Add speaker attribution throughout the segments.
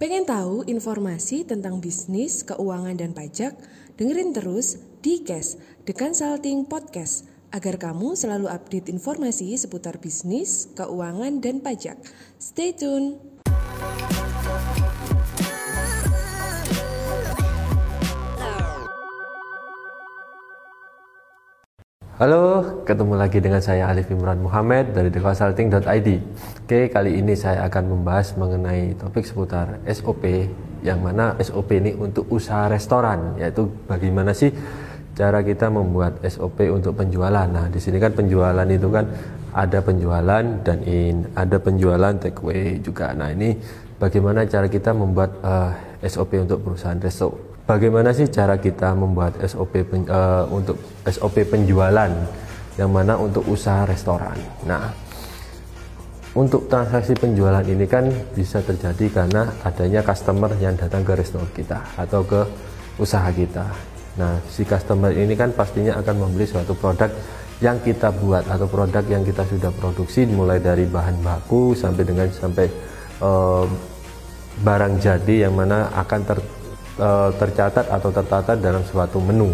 Speaker 1: Pengen tahu informasi tentang bisnis, keuangan, dan pajak? Dengerin terus di Cash, The Consulting Podcast, agar kamu selalu update informasi seputar bisnis, keuangan, dan pajak. Stay tune!
Speaker 2: Halo, ketemu lagi dengan saya Alif Imran Muhammad dari theconsulting.id. Oke, kali ini saya akan membahas mengenai topik seputar SOP yang mana SOP ini untuk usaha restoran, yaitu bagaimana sih cara kita membuat SOP untuk penjualan. Nah, di sini kan penjualan itu kan ada penjualan dan in, ada penjualan takeaway juga. Nah, ini bagaimana cara kita membuat uh, eh, SOP untuk perusahaan resto bagaimana sih cara kita membuat SOP pen, uh, untuk SOP penjualan yang mana untuk usaha restoran. Nah, untuk transaksi penjualan ini kan bisa terjadi karena adanya customer yang datang ke restoran kita atau ke usaha kita. Nah, si customer ini kan pastinya akan membeli suatu produk yang kita buat atau produk yang kita sudah produksi mulai dari bahan baku sampai dengan sampai uh, barang jadi yang mana akan ter uh, tercatat atau tertata dalam suatu menu.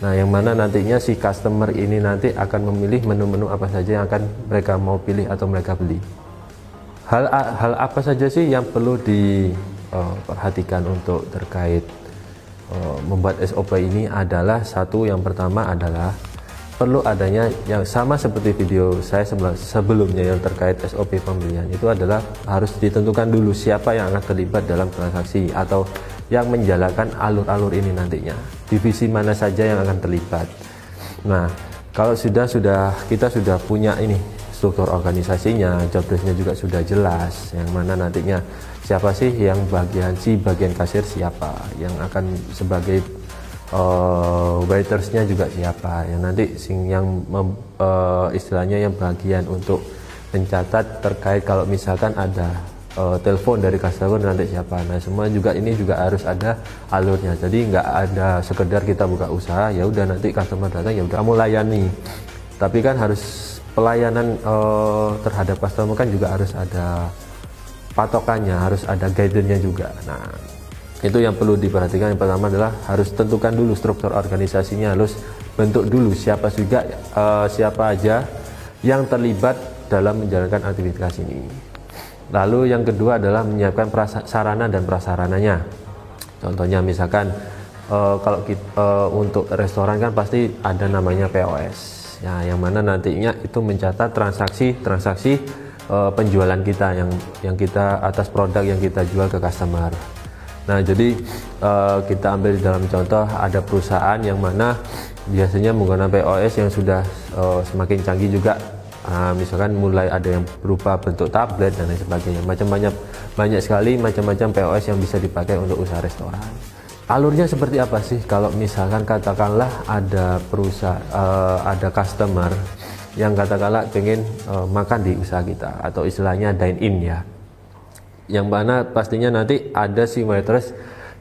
Speaker 2: Nah, yang mana nantinya si customer ini nanti akan memilih menu-menu apa saja yang akan mereka mau pilih atau mereka beli. Hal hal apa saja sih yang perlu diperhatikan uh, untuk terkait uh, membuat SOP ini adalah satu yang pertama adalah perlu adanya yang sama seperti video saya sebelumnya yang terkait SOP pembelian itu adalah harus ditentukan dulu siapa yang akan terlibat dalam transaksi atau yang menjalankan alur-alur ini nantinya. Divisi mana saja yang akan terlibat. Nah, kalau sudah sudah kita sudah punya ini struktur organisasinya, job juga sudah jelas yang mana nantinya siapa sih yang bagian si bagian kasir siapa, yang akan sebagai uh, waitersnya juga siapa, yang nanti sing yang mem, uh, istilahnya yang bagian untuk mencatat terkait kalau misalkan ada uh, telepon dari customer nanti siapa. Nah semua juga ini juga harus ada alurnya. Jadi nggak ada sekedar kita buka usaha ya udah nanti customer datang ya udah kamu layani. Tapi kan harus pelayanan uh, terhadap customer kan juga harus ada patokannya harus ada guidance-nya juga. Nah itu yang perlu diperhatikan. Yang pertama adalah harus tentukan dulu struktur organisasinya harus bentuk dulu siapa juga uh, siapa aja yang terlibat dalam menjalankan aktivitas ini Lalu yang kedua adalah menyiapkan sarana dan prasarananya. Contohnya misalkan uh, kalau kita, uh, untuk restoran kan pasti ada namanya POS. Ya, yang mana nantinya itu mencatat transaksi-transaksi uh, penjualan kita yang yang kita atas produk yang kita jual ke customer. Nah, jadi uh, kita ambil dalam contoh ada perusahaan yang mana biasanya menggunakan POS yang sudah uh, semakin canggih juga uh, misalkan mulai ada yang berupa bentuk tablet dan lain sebagainya. Macam banyak banyak sekali macam-macam POS yang bisa dipakai untuk usaha restoran. Alurnya seperti apa sih? Kalau misalkan katakanlah ada perusahaan uh, ada customer yang katakanlah pengen uh, makan di usaha kita atau istilahnya dine in ya. Yang mana pastinya nanti ada si waitress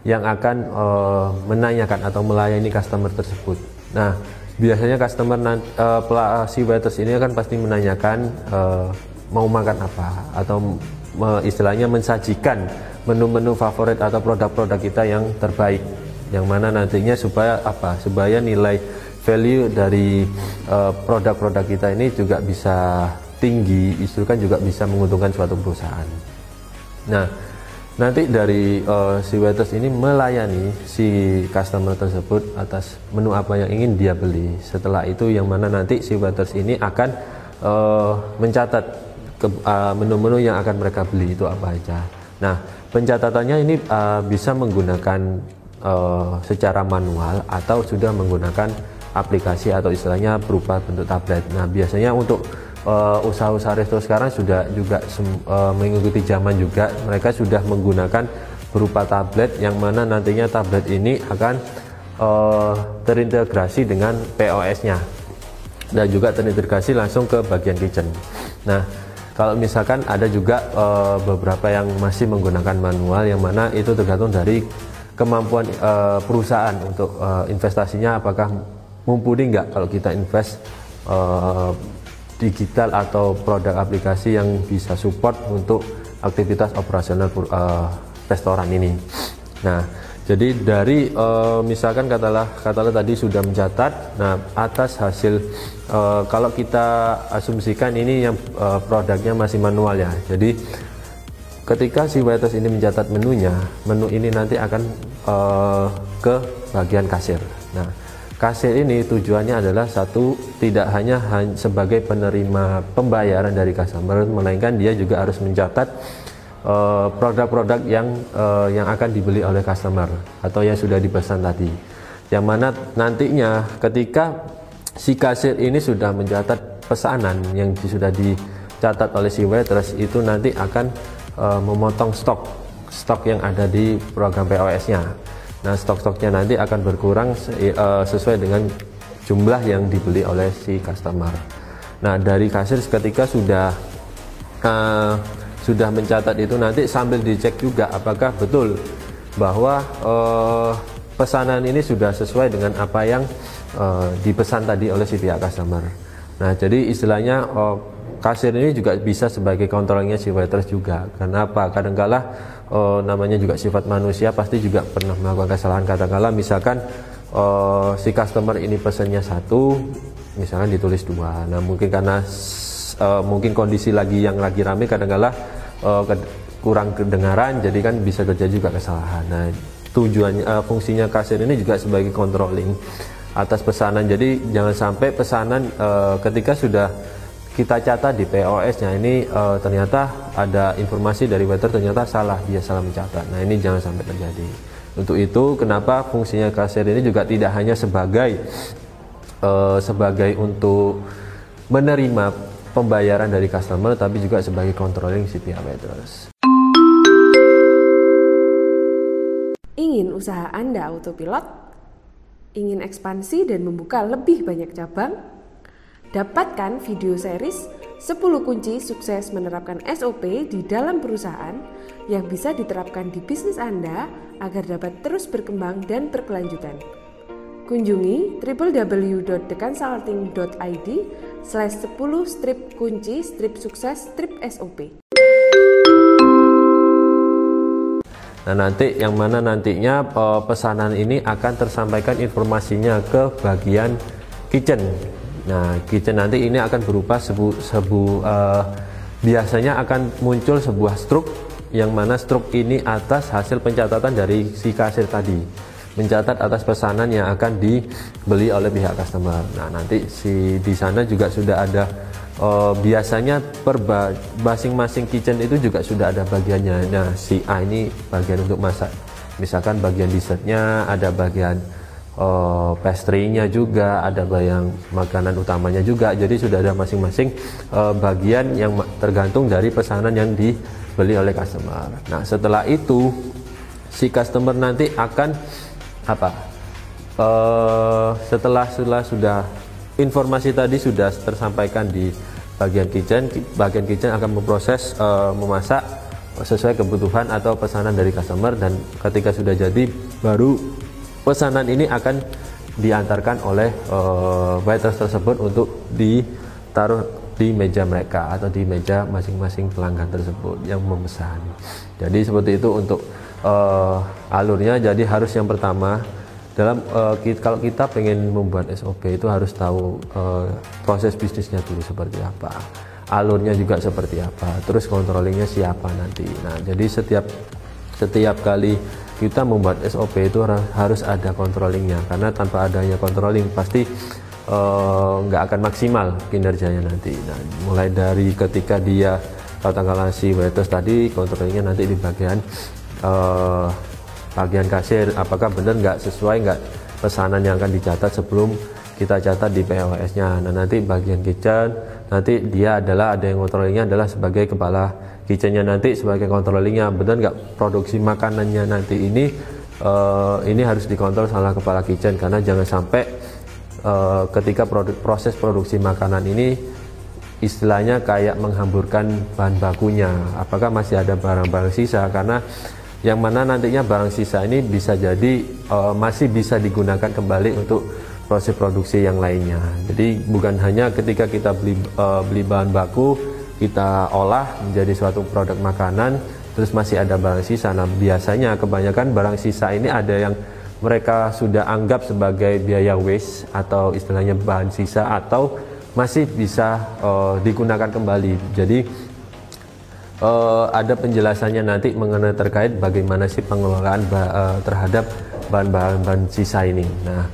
Speaker 2: yang akan uh, menanyakan atau melayani customer tersebut. Nah biasanya customer uh, si waiters ini kan pasti menanyakan uh, mau makan apa atau uh, istilahnya mensajikan menu-menu favorit atau produk-produk kita yang terbaik. Yang mana nantinya supaya apa? Supaya nilai value dari produk-produk uh, kita ini juga bisa tinggi itu kan juga bisa menguntungkan suatu perusahaan. Nah nanti dari uh, si waiters ini melayani si customer tersebut atas menu apa yang ingin dia beli. Setelah itu yang mana nanti si waiters ini akan uh, mencatat eh, menu-menu uh, yang akan mereka beli itu apa aja. Nah pencatatannya ini uh, bisa menggunakan uh, secara manual atau sudah menggunakan aplikasi atau istilahnya berupa bentuk tablet. Nah biasanya untuk usaha-usaha resto sekarang sudah juga uh, mengikuti zaman juga mereka sudah menggunakan berupa tablet yang mana nantinya tablet ini akan uh, terintegrasi dengan POS-nya dan juga terintegrasi langsung ke bagian kitchen. Nah, kalau misalkan ada juga uh, beberapa yang masih menggunakan manual yang mana itu tergantung dari kemampuan uh, perusahaan untuk uh, investasinya apakah mumpuni nggak kalau kita invest uh, digital atau produk aplikasi yang bisa support untuk aktivitas operasional uh, restoran ini. Nah, jadi dari uh, misalkan katalah katalah tadi sudah mencatat, nah atas hasil uh, kalau kita asumsikan ini yang uh, produknya masih manual ya. Jadi ketika si waiters ini mencatat menunya, menu ini nanti akan uh, ke bagian kasir. Nah, kasir ini tujuannya adalah satu tidak hanya sebagai penerima pembayaran dari customer, melainkan dia juga harus mencatat Eh, produk-produk uh, yang uh, yang akan dibeli oleh customer atau yang sudah dipesan tadi. Yang mana nantinya ketika si kasir ini sudah mencatat pesanan yang sudah dicatat oleh si waitress itu nanti akan uh, memotong stok stok yang ada di program POS-nya. Nah, stok-stoknya nanti akan berkurang uh, sesuai dengan jumlah yang dibeli oleh si customer. Nah, dari kasir ketika sudah uh, sudah mencatat itu nanti sambil dicek juga apakah betul bahwa uh, pesanan ini sudah sesuai dengan apa yang uh, dipesan tadi oleh si pihak customer. Nah, jadi istilahnya uh, kasir ini juga bisa sebagai kontrolnya si waiters juga. Kenapa? Kadangkala uh, namanya juga sifat manusia pasti juga pernah melakukan kesalahan. Kadangkala misalkan uh, si customer ini pesannya satu, misalkan ditulis dua. Nah, mungkin karena uh, mungkin kondisi lagi yang lagi rame kadangkala uh, kurang kedengaran jadi kan bisa terjadi juga kesalahan nah tujuannya uh, fungsinya kasir ini juga sebagai controlling atas pesanan jadi jangan sampai pesanan uh, ketika sudah kita catat di POS-nya ini uh, ternyata ada informasi dari waiter ternyata salah dia salah mencatat nah ini jangan sampai terjadi untuk itu kenapa fungsinya kasir ini juga tidak hanya sebagai uh, sebagai untuk menerima pembayaran dari customer tapi juga sebagai controlling si pihak waiters.
Speaker 1: Ingin usaha Anda autopilot? Ingin ekspansi dan membuka lebih banyak cabang? Dapatkan video series 10 kunci sukses menerapkan SOP di dalam perusahaan yang bisa diterapkan di bisnis Anda agar dapat terus berkembang dan berkelanjutan. Kunjungi www.dekansalting.id slash 10 strip kunci strip sukses strip SOP.
Speaker 2: Nah nanti yang mana nantinya pesanan ini akan tersampaikan informasinya ke bagian kitchen. Nah kitchen nanti ini akan berupa sebu, sebu uh, biasanya akan muncul sebuah struk yang mana struk ini atas hasil pencatatan dari si kasir tadi mencatat atas pesanan yang akan dibeli oleh pihak customer. Nah, nanti si di sana juga sudah ada uh, biasanya per masing-masing kitchen itu juga sudah ada bagiannya. Nah, si A ini bagian untuk masak. Misalkan bagian dessertnya, ada bagian uh, pastry-nya juga, ada bayang makanan utamanya juga. Jadi sudah ada masing-masing uh, bagian yang tergantung dari pesanan yang dibeli oleh customer. Nah, setelah itu si customer nanti akan apa uh, setelah setelah sudah informasi tadi sudah tersampaikan di bagian kitchen bagian kitchen akan memproses uh, memasak sesuai kebutuhan atau pesanan dari customer dan ketika sudah jadi baru pesanan ini akan diantarkan oleh uh, waiters tersebut untuk ditaruh di meja mereka atau di meja masing-masing pelanggan tersebut yang memesan. Jadi seperti itu untuk uh, alurnya jadi harus yang pertama dalam uh, kita, kalau kita pengen membuat SOP itu harus tahu uh, proses bisnisnya dulu seperti apa alurnya juga seperti apa terus controllingnya siapa nanti nah jadi setiap setiap kali kita membuat SOP itu harus ada controllingnya. Karena tanpa adanya controlling pasti nggak uh, akan maksimal kinerjanya nanti. Nah mulai dari ketika dia katakanlah si waiters tadi controllingnya nanti di bagian uh, bagian kasir. Apakah benar nggak sesuai nggak pesanan yang akan dicatat sebelum kita catat di POS-nya. Nah nanti bagian kitchen nanti dia adalah ada yang controllingnya adalah sebagai kepala kitchennya nanti sebagai controllingnya. Benar nggak produksi makanannya nanti ini uh, ini harus dikontrol salah kepala kitchen. Karena jangan sampai uh, ketika produk, proses produksi makanan ini istilahnya kayak menghamburkan bahan bakunya. Apakah masih ada barang-barang sisa? Karena yang mana nantinya barang sisa ini bisa jadi uh, masih bisa digunakan kembali untuk proses produksi yang lainnya. Jadi bukan hanya ketika kita beli uh, beli bahan baku kita olah menjadi suatu produk makanan terus masih ada barang sisa. Nah, biasanya kebanyakan barang sisa ini ada yang mereka sudah anggap sebagai biaya waste atau istilahnya bahan sisa atau masih bisa uh, digunakan kembali. Jadi uh, ada penjelasannya nanti mengenai terkait bagaimana sih pengelolaan uh, terhadap bahan-bahan sisa ini. Nah,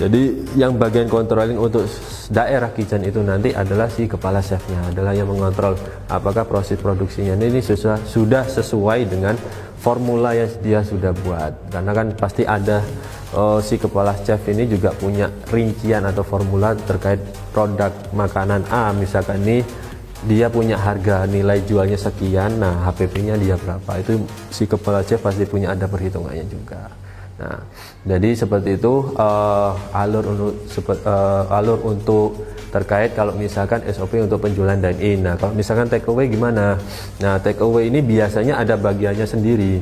Speaker 2: jadi yang bagian controlling untuk daerah kitchen itu nanti adalah si kepala chefnya, adalah yang mengontrol apakah proses produksinya ini sudah, sudah sesuai dengan formula yang dia sudah buat. Karena kan pasti ada uh, si kepala chef ini juga punya rincian atau formula terkait produk makanan A, misalkan ini dia punya harga nilai jualnya sekian, nah HPP-nya dia berapa. Itu si kepala chef pasti punya ada perhitungannya juga. Nah, jadi seperti itu uh, alur untuk uh, alur untuk terkait kalau misalkan SOP untuk penjualan dine in. Nah, kalau misalkan take away gimana? Nah, take away ini biasanya ada bagiannya sendiri.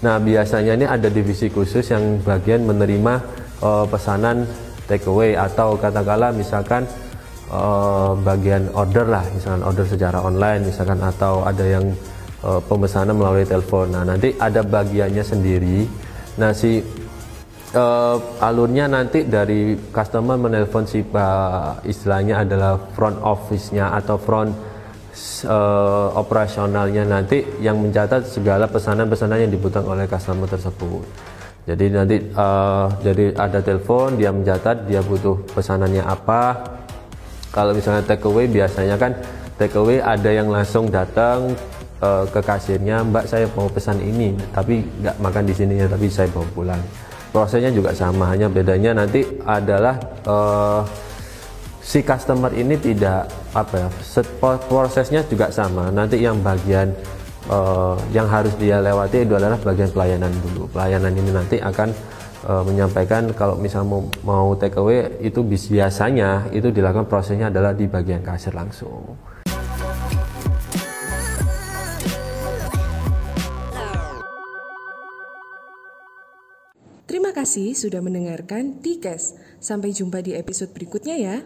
Speaker 2: Nah, biasanya ini ada divisi khusus yang bagian menerima uh, pesanan take away atau katakanlah misalkan uh, bagian order lah, misalkan order secara online misalkan atau ada yang uh, pemesanan melalui telepon. Nah, nanti ada bagiannya sendiri Nah si uh, alurnya nanti dari customer menelpon si uh, istilahnya adalah front office-nya atau front uh, operasionalnya nanti yang mencatat segala pesanan-pesanan yang dibutuhkan oleh customer tersebut. Jadi nanti uh, jadi ada telepon dia mencatat dia butuh pesanannya apa. Kalau misalnya take away biasanya kan take away ada yang langsung datang uh, ke kasirnya Mbak saya mau pesan ini tapi nggak makan di sini ya tapi saya bawa pulang. Prosesnya juga sama hanya bedanya nanti adalah uh, si customer ini tidak apa ya prosesnya juga sama. Nanti yang bagian uh, yang harus dia lewati itu adalah bagian pelayanan dulu. Pelayanan ini nanti akan uh, menyampaikan kalau misal mau, mau take away itu biasanya itu dilakukan prosesnya adalah di bagian kasir langsung
Speaker 1: kasih sudah mendengarkan Tikes. Sampai jumpa di episode berikutnya ya.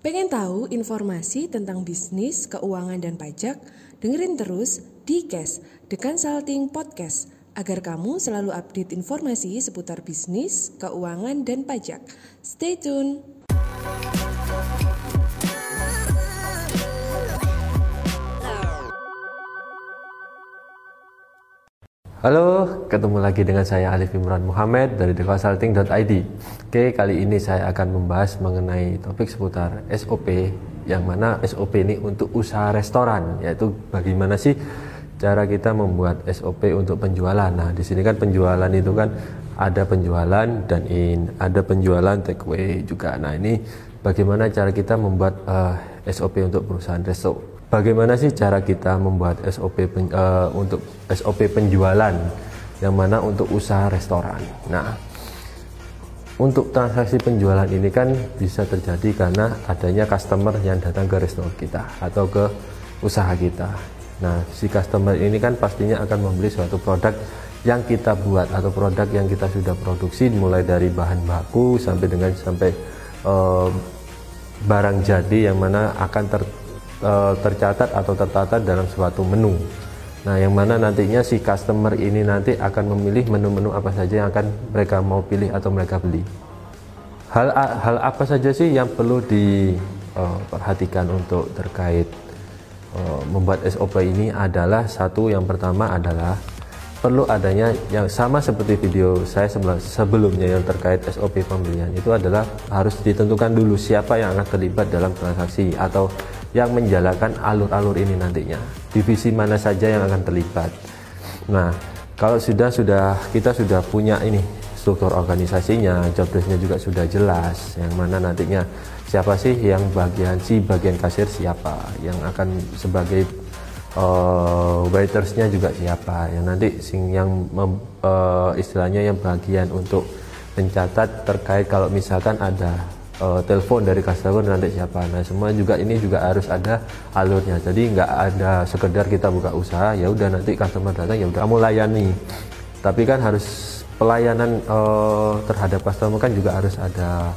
Speaker 1: Pengen tahu informasi tentang bisnis, keuangan, dan pajak? Dengerin terus di Cash, The Consulting Podcast agar kamu selalu update informasi seputar bisnis, keuangan, dan pajak. Stay tune!
Speaker 2: Halo, ketemu lagi dengan saya Alif Imran Muhammad dari theconsulting.id. Oke, kali ini saya akan membahas mengenai topik seputar SOP, yang mana SOP ini untuk usaha restoran, yaitu bagaimana sih cara kita membuat SOP untuk penjualan. Nah, di sini kan penjualan itu kan ada penjualan dan in, ada penjualan take away juga. Nah, ini bagaimana cara kita membuat uh, eh, SOP untuk perusahaan resto? Bagaimana sih cara kita membuat SOP pen, uh, untuk SOP penjualan yang mana untuk usaha restoran? Nah, untuk transaksi penjualan ini kan bisa terjadi karena adanya customer yang datang ke resto kita atau ke usaha kita Nah, si customer ini kan pastinya akan membeli suatu produk yang kita buat atau produk yang kita sudah produksi mulai dari bahan baku sampai dengan sampai uh, barang jadi yang mana akan ter, uh, tercatat atau tertata dalam suatu menu. Nah, yang mana nantinya si customer ini nanti akan memilih menu-menu apa saja yang akan mereka mau pilih atau mereka beli. Hal hal apa saja sih yang perlu diperhatikan uh, untuk terkait Eh, membuat SOP ini adalah satu yang pertama adalah perlu adanya yang sama seperti video saya sebelumnya yang terkait SOP pembelian. Itu adalah harus ditentukan dulu siapa yang akan terlibat dalam transaksi atau yang menjalankan alur-alur ini nantinya. Divisi mana saja yang akan terlibat. Nah kalau sudah sudah kita sudah punya ini struktur organisasinya job desknya juga sudah jelas yang mana nantinya siapa sih yang bagian si bagian kasir siapa yang akan sebagai uh, waitersnya juga siapa yang nanti sing yang mem, uh, istilahnya yang bagian untuk mencatat terkait kalau misalkan ada uh, telepon dari customer nanti siapa. Nah semua juga ini juga harus ada alurnya. Jadi nggak ada sekedar kita buka usaha ya udah nanti customer datang ya udah kamu layani. Tapi kan harus pelayanan uh, terhadap customer kan juga harus ada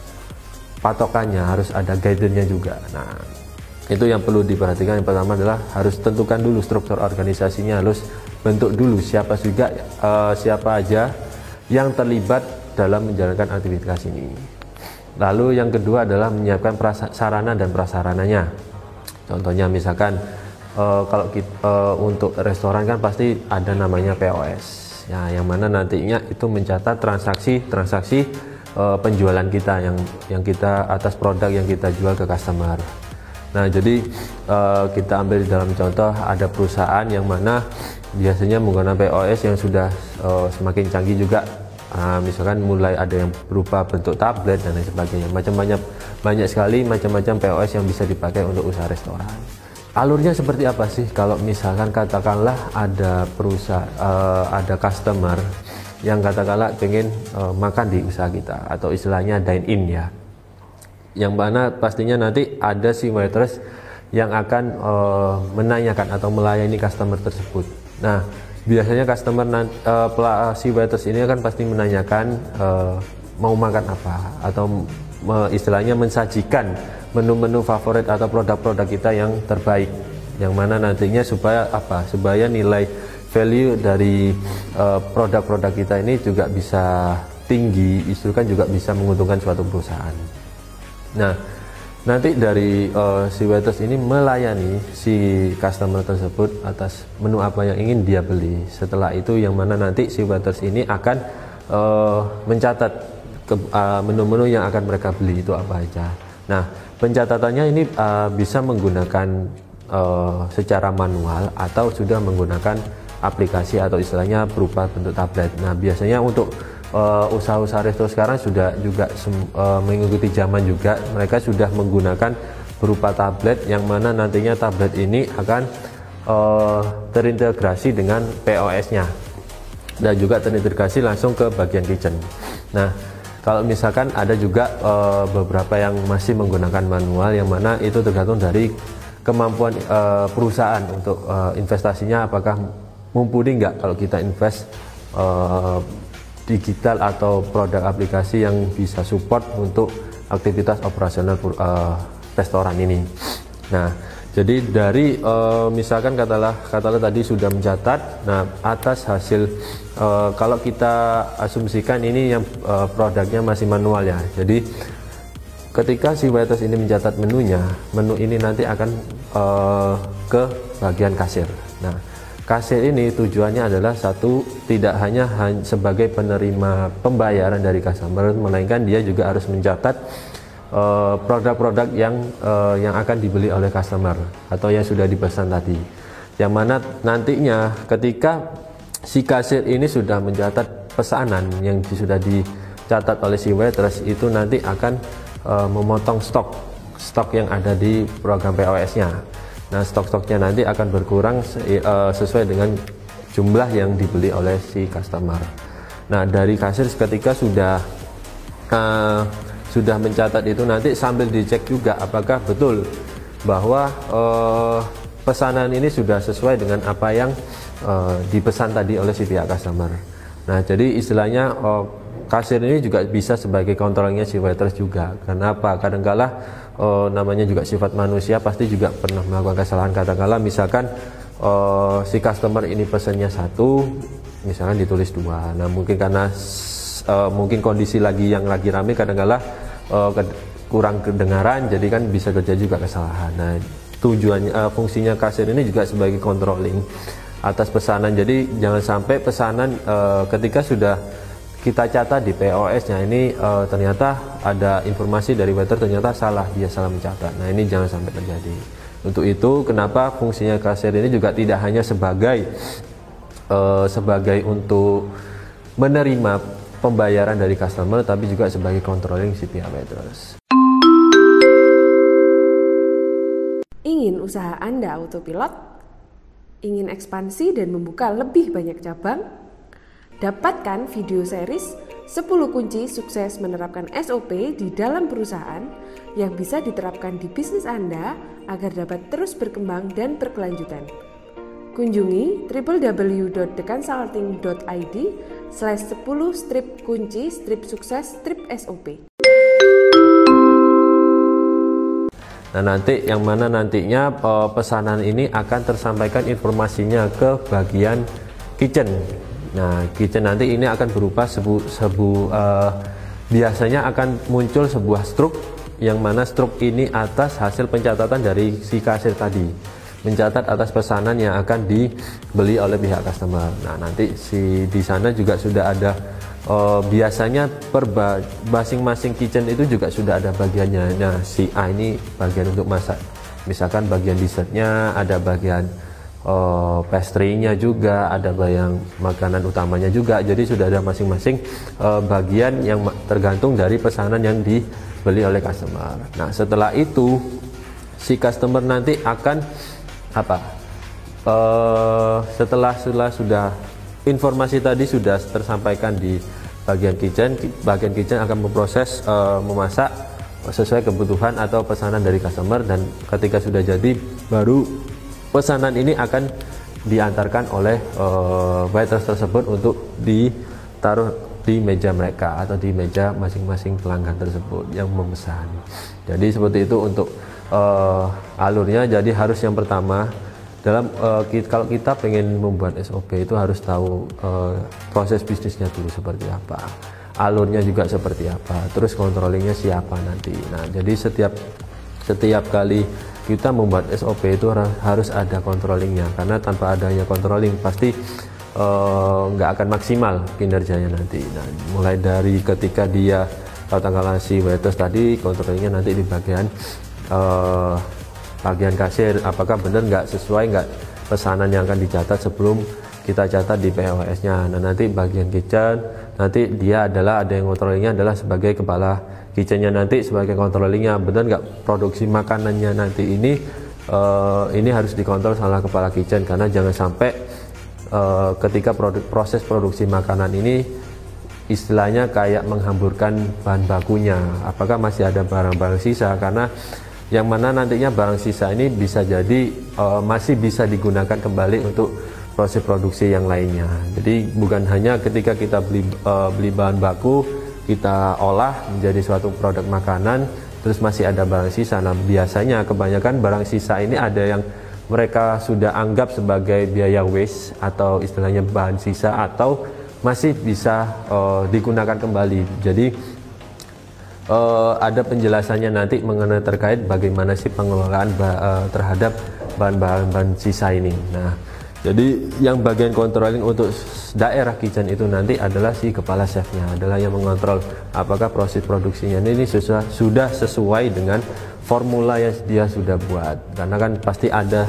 Speaker 2: patokannya, harus ada guidance-nya juga. Nah itu yang perlu diperhatikan yang pertama adalah harus tentukan dulu struktur organisasinya, harus bentuk dulu siapa juga uh, siapa aja yang terlibat dalam menjalankan aktivitas ini. Lalu yang kedua adalah menyiapkan sarana dan prasarananya. Contohnya misalkan uh, kalau kita, uh, untuk restoran kan pasti ada namanya POS. Ya, yang mana nantinya itu mencatat transaksi-transaksi uh, penjualan kita yang yang kita atas produk yang kita jual ke customer. Nah, jadi uh, kita ambil dalam contoh ada perusahaan yang mana biasanya menggunakan POS yang sudah uh, semakin canggih juga. Uh, misalkan mulai ada yang berupa bentuk tablet dan lain sebagainya. Macam banyak banyak sekali macam-macam POS yang bisa dipakai untuk usaha restoran. Alurnya seperti apa sih? Kalau misalkan katakanlah ada perusahaan uh, ada customer yang katakanlah ingin uh, makan di usaha kita atau istilahnya dine in ya. Yang mana pastinya nanti ada si waitress yang akan uh, menanyakan atau melayani customer tersebut. Nah, biasanya customer uh, si waiters ini kan pasti menanyakan uh, mau makan apa atau istilahnya mensajikan menu-menu favorit atau produk-produk kita yang terbaik. Yang mana nantinya supaya apa? Supaya nilai value dari produk-produk uh, kita ini juga bisa tinggi itu kan juga bisa menguntungkan suatu perusahaan nah nanti dari uh, si waiters ini melayani si customer tersebut atas menu apa yang ingin dia beli. Setelah itu yang mana nanti si waiters ini akan uh, mencatat eh, menu-menu uh, yang akan mereka beli itu apa aja. Nah, pencatatannya ini uh, bisa menggunakan uh, secara manual atau sudah menggunakan aplikasi atau istilahnya berupa bentuk tablet. Nah, biasanya untuk uh, usaha-usaha resto sekarang sudah juga uh, mengikuti zaman juga mereka sudah menggunakan berupa tablet yang mana nantinya tablet ini akan uh, terintegrasi dengan POS-nya dan juga terintegrasi langsung ke bagian kitchen. Nah, kalau misalkan ada juga uh, beberapa yang masih menggunakan manual yang mana itu tergantung dari kemampuan uh, perusahaan untuk uh, investasinya apakah mumpuni nggak kalau kita invest uh, digital atau produk aplikasi yang bisa support untuk aktivitas operasional uh, restoran ini. Nah, jadi dari uh, misalkan katalah katalah tadi sudah mencatat, nah atas hasil uh, kalau kita asumsikan ini yang uh, produknya masih manual ya. Jadi ketika si waiters ini mencatat menunya, menu ini nanti akan uh, ke bagian kasir. Nah, Kasir ini tujuannya adalah satu tidak hanya sebagai penerima pembayaran dari customer, melainkan dia juga harus mencatat eh, produk-produk uh, yang uh, yang akan dibeli oleh customer atau yang sudah dipesan tadi. Yang mana nantinya ketika si kasir ini sudah mencatat pesanan yang sudah dicatat oleh si waitress itu nanti akan uh, memotong stok stok yang ada di program POS-nya. Nah, stok-stoknya nanti akan berkurang uh, sesuai dengan jumlah yang dibeli oleh si customer. Nah, dari kasir ketika sudah uh, sudah mencatat itu nanti sambil dicek juga apakah betul bahwa uh, pesanan ini sudah sesuai dengan apa yang uh, dipesan tadi oleh si pihak customer. Nah, jadi istilahnya uh, kasir ini juga bisa sebagai kontrolnya si waitress juga. Kenapa? Kadangkala uh, namanya juga sifat manusia pasti juga pernah melakukan kesalahan katakanlah misalkan uh, si customer ini pesannya satu misalkan ditulis dua nah mungkin karena uh, mungkin kondisi lagi yang lagi rame kadang-kala uh, kurang kedengaran jadi kan bisa terjadi juga kesalahan nah tujuannya uh, fungsinya kasir ini juga sebagai controlling atas pesanan jadi jangan sampai pesanan uh, ketika sudah kita catat di POS-nya ini uh, ternyata ada informasi dari waiter ternyata salah dia salah mencatat. Nah ini jangan sampai terjadi. Untuk itu kenapa fungsinya kasir ini juga tidak hanya sebagai uh, sebagai untuk menerima pembayaran dari customer, tapi juga sebagai controlling si pihak waiters.
Speaker 1: Ingin usaha Anda autopilot? Ingin ekspansi dan membuka lebih banyak cabang? Dapatkan video series 10 kunci sukses menerapkan SOP di dalam perusahaan yang bisa diterapkan di bisnis Anda agar dapat terus berkembang dan berkelanjutan. Kunjungi www.dekansalting.id slash 10 strip kunci strip sukses strip SOP.
Speaker 2: Nah nanti yang mana nantinya pesanan ini akan tersampaikan informasinya ke bagian kitchen Nah, kitchen nanti ini akan berupa sebu, sebu uh, biasanya akan muncul sebuah struk yang mana struk ini atas hasil pencatatan dari si kasir tadi mencatat atas pesanan yang akan dibeli oleh pihak customer. Nah, nanti si di sana juga sudah ada uh, biasanya per masing-masing kitchen itu juga sudah ada bagiannya. Nah, si A ini bagian untuk masak. Misalkan bagian dessertnya, ada bagian uh, pastry-nya juga, ada bayang makanan utamanya juga. Jadi sudah ada masing-masing uh, bagian yang tergantung dari pesanan yang dibeli oleh customer. Nah, setelah itu si customer nanti akan apa? Uh, setelah setelah sudah informasi tadi sudah tersampaikan di bagian kitchen, bagian kitchen akan memproses uh, memasak sesuai kebutuhan atau pesanan dari customer dan ketika sudah jadi baru pesanan ini akan diantarkan oleh uh, waiters tersebut untuk ditaruh di meja mereka atau di meja masing-masing pelanggan tersebut yang memesan. Jadi seperti itu untuk uh, alurnya. Jadi harus yang pertama dalam uh, kita, kalau kita pengen membuat SOP itu harus tahu uh, proses bisnisnya dulu seperti apa, alurnya juga seperti apa, terus controllingnya siapa nanti. Nah jadi setiap setiap kali kita membuat SOP itu harus ada controllingnya karena tanpa adanya controlling pasti eh, nggak uh, akan maksimal kinerjanya nanti. Nah, mulai dari ketika dia tanggal si waiters tadi controllingnya nanti di bagian uh, bagian kasir apakah benar nggak sesuai nggak pesanan yang akan dicatat sebelum kita catat di POS-nya. Nah nanti bagian kitchen nanti dia adalah ada yang controllingnya adalah sebagai kepala kitchennya nanti sebagai controllingnya benar nggak? Produksi makanannya nanti ini uh, ini harus dikontrol salah kepala kitchen. Karena jangan sampai uh, ketika produk, proses produksi makanan ini istilahnya kayak menghamburkan bahan bakunya. Apakah masih ada barang-barang sisa? Karena yang mana nantinya barang sisa ini bisa jadi uh, masih bisa digunakan kembali untuk proses produksi yang lainnya. Jadi bukan hanya ketika kita beli uh, beli bahan baku kita olah menjadi suatu produk makanan terus masih ada barang sisa. Nah biasanya kebanyakan barang sisa ini ada yang mereka sudah anggap sebagai biaya waste atau istilahnya bahan sisa atau masih bisa uh, digunakan kembali. Jadi uh, ada penjelasannya nanti mengenai terkait bagaimana sih pengelolaan uh, terhadap bahan-bahan sisa ini. Nah jadi yang bagian controlling untuk daerah kitchen itu nanti adalah si kepala chefnya, adalah yang mengontrol apakah proses produksinya ini sesuai, sudah sesuai dengan formula yang dia sudah buat. Karena kan pasti ada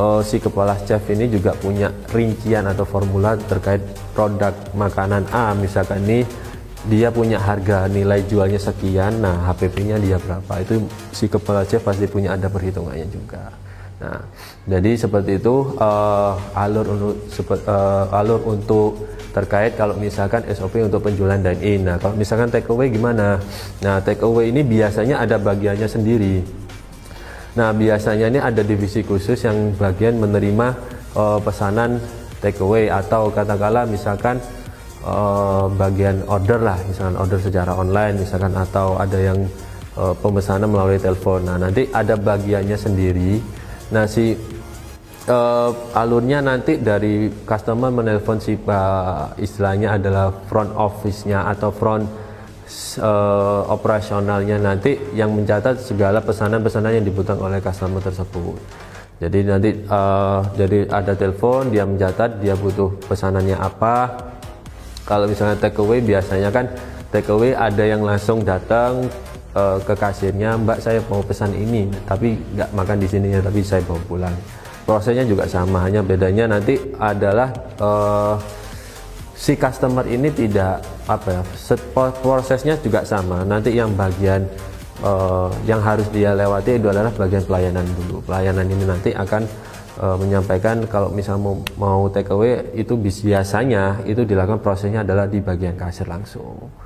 Speaker 2: uh, si kepala chef ini juga punya rincian atau formula terkait produk makanan A misalkan ini dia punya harga nilai jualnya sekian, nah HPP-nya dia berapa. Itu si kepala chef pasti punya ada perhitungannya juga. Nah, jadi seperti itu uh, alur untuk uh, alur untuk terkait kalau misalkan SOP untuk penjualan dine in. Nah, kalau misalkan take away gimana? Nah, take away ini biasanya ada bagiannya sendiri. Nah, biasanya ini ada divisi khusus yang bagian menerima uh, pesanan take away atau katakanlah misalkan uh, bagian order lah, misalkan order secara online misalkan atau ada yang uh, pemesanan melalui telepon. Nah, nanti ada bagiannya sendiri Nah si uh, alurnya nanti dari customer menelpon si uh, istilahnya adalah front office-nya atau front uh, operasionalnya nanti yang mencatat segala pesanan-pesanan yang dibutuhkan oleh customer tersebut. Jadi nanti uh, jadi ada telepon dia mencatat dia butuh pesanannya apa. Kalau misalnya take away biasanya kan take away ada yang langsung datang uh, ke kasirnya mbak saya mau pesan ini tapi nggak makan di sini ya tapi saya bawa pulang. Prosesnya juga sama hanya bedanya nanti adalah uh, si customer ini tidak apa ya prosesnya juga sama. Nanti yang bagian uh, yang harus dia lewati itu adalah bagian pelayanan dulu. Pelayanan ini nanti akan uh, menyampaikan kalau misal mau, mau take away itu biasanya itu dilakukan prosesnya adalah di bagian kasir langsung.